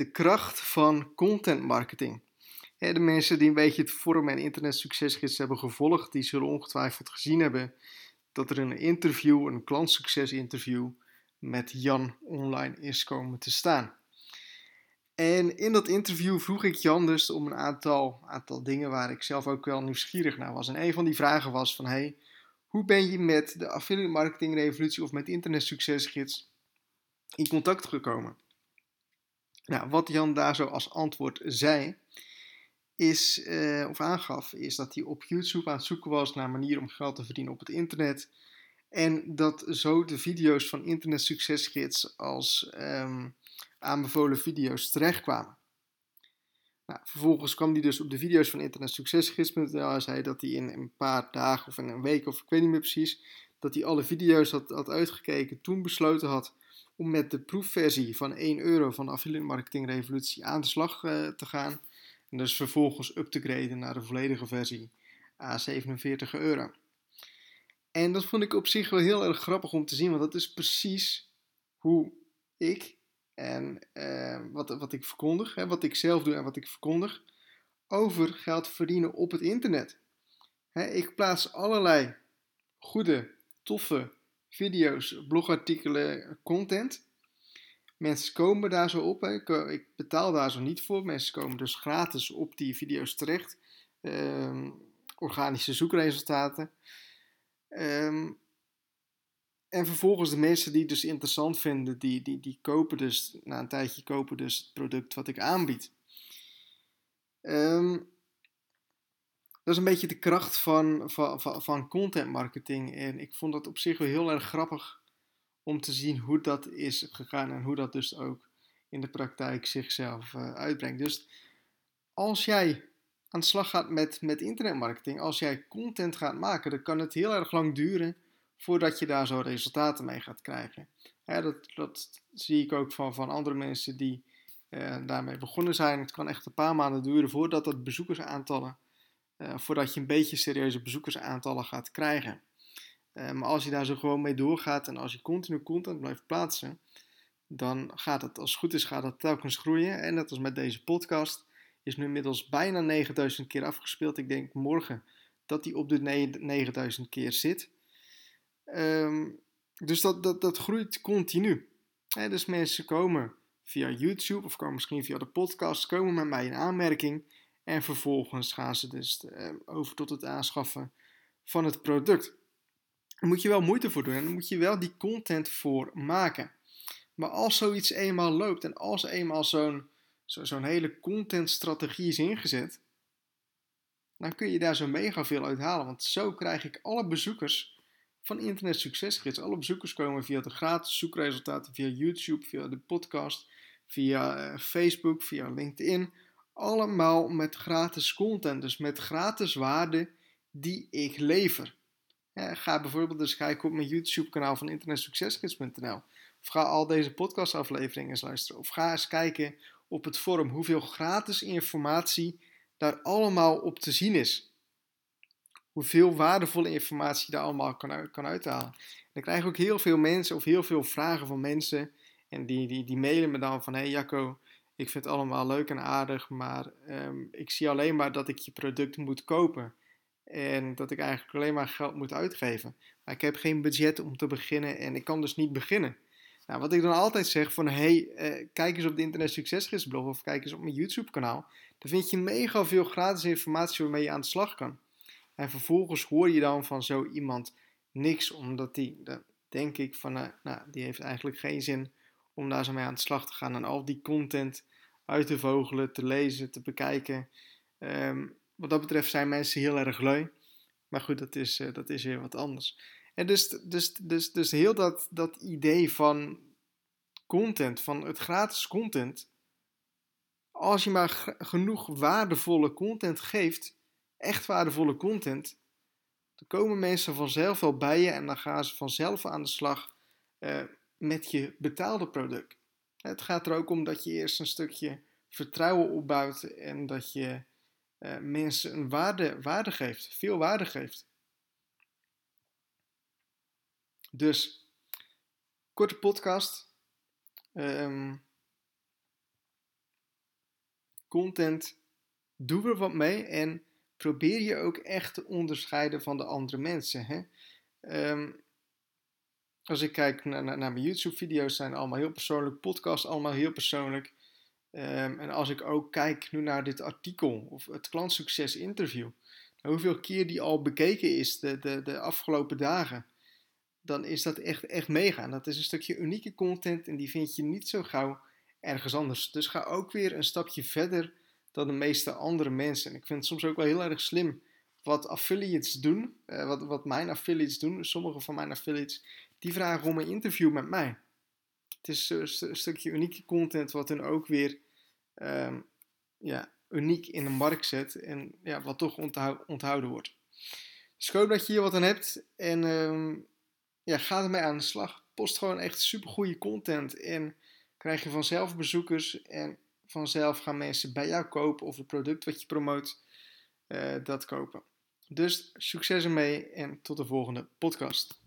de kracht van content marketing. De mensen die een beetje het forum en internet succesgids hebben gevolgd, die zullen ongetwijfeld gezien hebben dat er een interview, een klantsucces interview met Jan online is komen te staan. En in dat interview vroeg ik Jan dus om een aantal, aantal dingen waar ik zelf ook wel nieuwsgierig naar was. En een van die vragen was van, hey, hoe ben je met de affiliate marketing revolutie of met internet succesgids in contact gekomen? Nou, wat Jan daar zo als antwoord zei, is, uh, of aangaf, is dat hij op YouTube aan het zoeken was naar manieren om geld te verdienen op het internet. En dat zo de video's van Internet Succesgids als um, aanbevolen video's terechtkwamen. Nou, vervolgens kwam hij dus op de video's van Internet Succesgids.nl en zei dat hij in een paar dagen of in een week of ik weet niet meer precies, dat hij alle video's had uitgekeken, toen besloten had om met de proefversie van 1 euro van de Affiliate Marketing Revolutie aan de slag uh, te gaan. En dus vervolgens up te graden naar de volledige versie a 47 euro. En dat vond ik op zich wel heel erg grappig om te zien, want dat is precies hoe ik en uh, wat, wat ik verkondig, hè, wat ik zelf doe en wat ik verkondig, over geld verdienen op het internet. Hè, ik plaats allerlei goede, toffe video's, blogartikelen, content. Mensen komen daar zo op. Hè. Ik betaal daar zo niet voor. Mensen komen dus gratis op die video's terecht. Um, organische zoekresultaten. Um, en vervolgens de mensen die het dus interessant vinden, die, die, die kopen dus, na een tijdje kopen dus het product wat ik aanbied. Um, dat is een beetje de kracht van, van, van, van content marketing. En ik vond dat op zich wel heel erg grappig om te zien hoe dat is gegaan en hoe dat dus ook in de praktijk zichzelf uh, uitbrengt. Dus als jij aan de slag gaat met, met internetmarketing, als jij content gaat maken, dan kan het heel erg lang duren voordat je daar zo resultaten mee gaat krijgen. dat, dat zie ik ook van, van andere mensen die uh, daarmee begonnen zijn. Het kan echt een paar maanden duren voordat het bezoekersaantallen, uh, voordat je een beetje serieuze bezoekersaantallen gaat krijgen. Uh, maar als je daar zo gewoon mee doorgaat en als je continu content blijft plaatsen, dan gaat het, als het goed is, gaat het telkens groeien. En net als met deze podcast, is nu inmiddels bijna 9000 keer afgespeeld. Ik denk morgen dat die op de 9000 keer zit. Um, dus dat, dat, dat groeit continu. dus mensen komen via YouTube of komen misschien via de podcast, komen met mij in aanmerking. En vervolgens gaan ze dus uh, over tot het aanschaffen van het product. Daar moet je wel moeite voor doen en daar moet je wel die content voor maken. Maar als zoiets eenmaal loopt en als eenmaal zo'n zo, zo'n hele contentstrategie is ingezet, dan kun je daar zo mega veel uit halen. Want zo krijg ik alle bezoekers van Internet Succesgids. Alle bezoekers komen via de gratis zoekresultaten, via YouTube, via de podcast, via eh, Facebook, via LinkedIn. Allemaal met gratis content, dus met gratis waarde die ik lever. ga bijvoorbeeld eens kijken op mijn YouTube-kanaal van internetsuccesgids.nl. Of ga al deze podcastafleveringen eens luisteren. Of ga eens kijken op het forum hoeveel gratis informatie daar allemaal op te zien is hoeveel waardevolle informatie daar allemaal kan, kan uithalen. En ik krijg ook heel veel mensen of heel veel vragen van mensen. En die, die, die mailen me dan van: Hey Jacco, ik vind het allemaal leuk en aardig, maar um, ik zie alleen maar dat ik je product moet kopen. En dat ik eigenlijk alleen maar geld moet uitgeven. Maar ik heb geen budget om te beginnen en ik kan dus niet beginnen. Nou, wat ik dan altijd zeg van, hey, uh, kijk eens op de Internet Succesgidsblog of kijk eens op mijn YouTube kanaal. Daar vind je mega veel gratis informatie waarmee je aan de slag kan. En vervolgens hoor je dan van zo iemand niks, omdat die, dan denk ik van, uh, nou, die heeft eigenlijk geen zin om daar zo mee aan de slag te gaan en al die content uit te vogelen, te lezen, te bekijken. Um, wat dat betreft zijn mensen heel erg lui. Maar goed, dat is, uh, dat is weer wat anders. En dus, dus, dus, dus heel dat, dat idee van content, van het gratis content. Als je maar genoeg waardevolle content geeft, echt waardevolle content, dan komen mensen vanzelf wel bij je en dan gaan ze vanzelf aan de slag uh, met je betaalde product. Het gaat er ook om dat je eerst een stukje vertrouwen opbouwt en dat je uh, mensen een waarde, waarde geeft, veel waarde geeft. Dus, korte podcast. Um, content, doe er wat mee en probeer je ook echt te onderscheiden van de andere mensen. Hè? Ehm, als ik kijk naar, naar, mijn YouTube-video's, zijn allemaal heel persoonlijk, podcasts allemaal heel persoonlijk. Ehm, en als ik ook kijk nu naar dit artikel of het klantsucces interview, hoeveel keer die al bekeken is de, de, de afgelopen dagen, dan is dat echt, echt mega. Dat is een stukje unieke content en die vind je niet zo gauw ergens anders. Dus ga ook weer een stapje verder dan de meeste andere mensen. En ik vind het soms ook wel heel erg slim wat affiliates doen, uh, wat, wat mijn affiliates doen. Sommige van mijn affiliates, die vragen om een interview met mij. Het is een, stukje unieke content wat hun ook weer um, ja, uniek in de markt zet en ja, wat toch onthouden wordt. Dus ik hoop dat je hier wat aan hebt en um, ja, ga ermee aan de slag. Post gewoon echt super goede content en krijg je vanzelf bezoekers en vanzelf gaan mensen bij jou kopen of het product wat je promoot, uh, dat kopen. Dus succes ermee en tot de volgende podcast.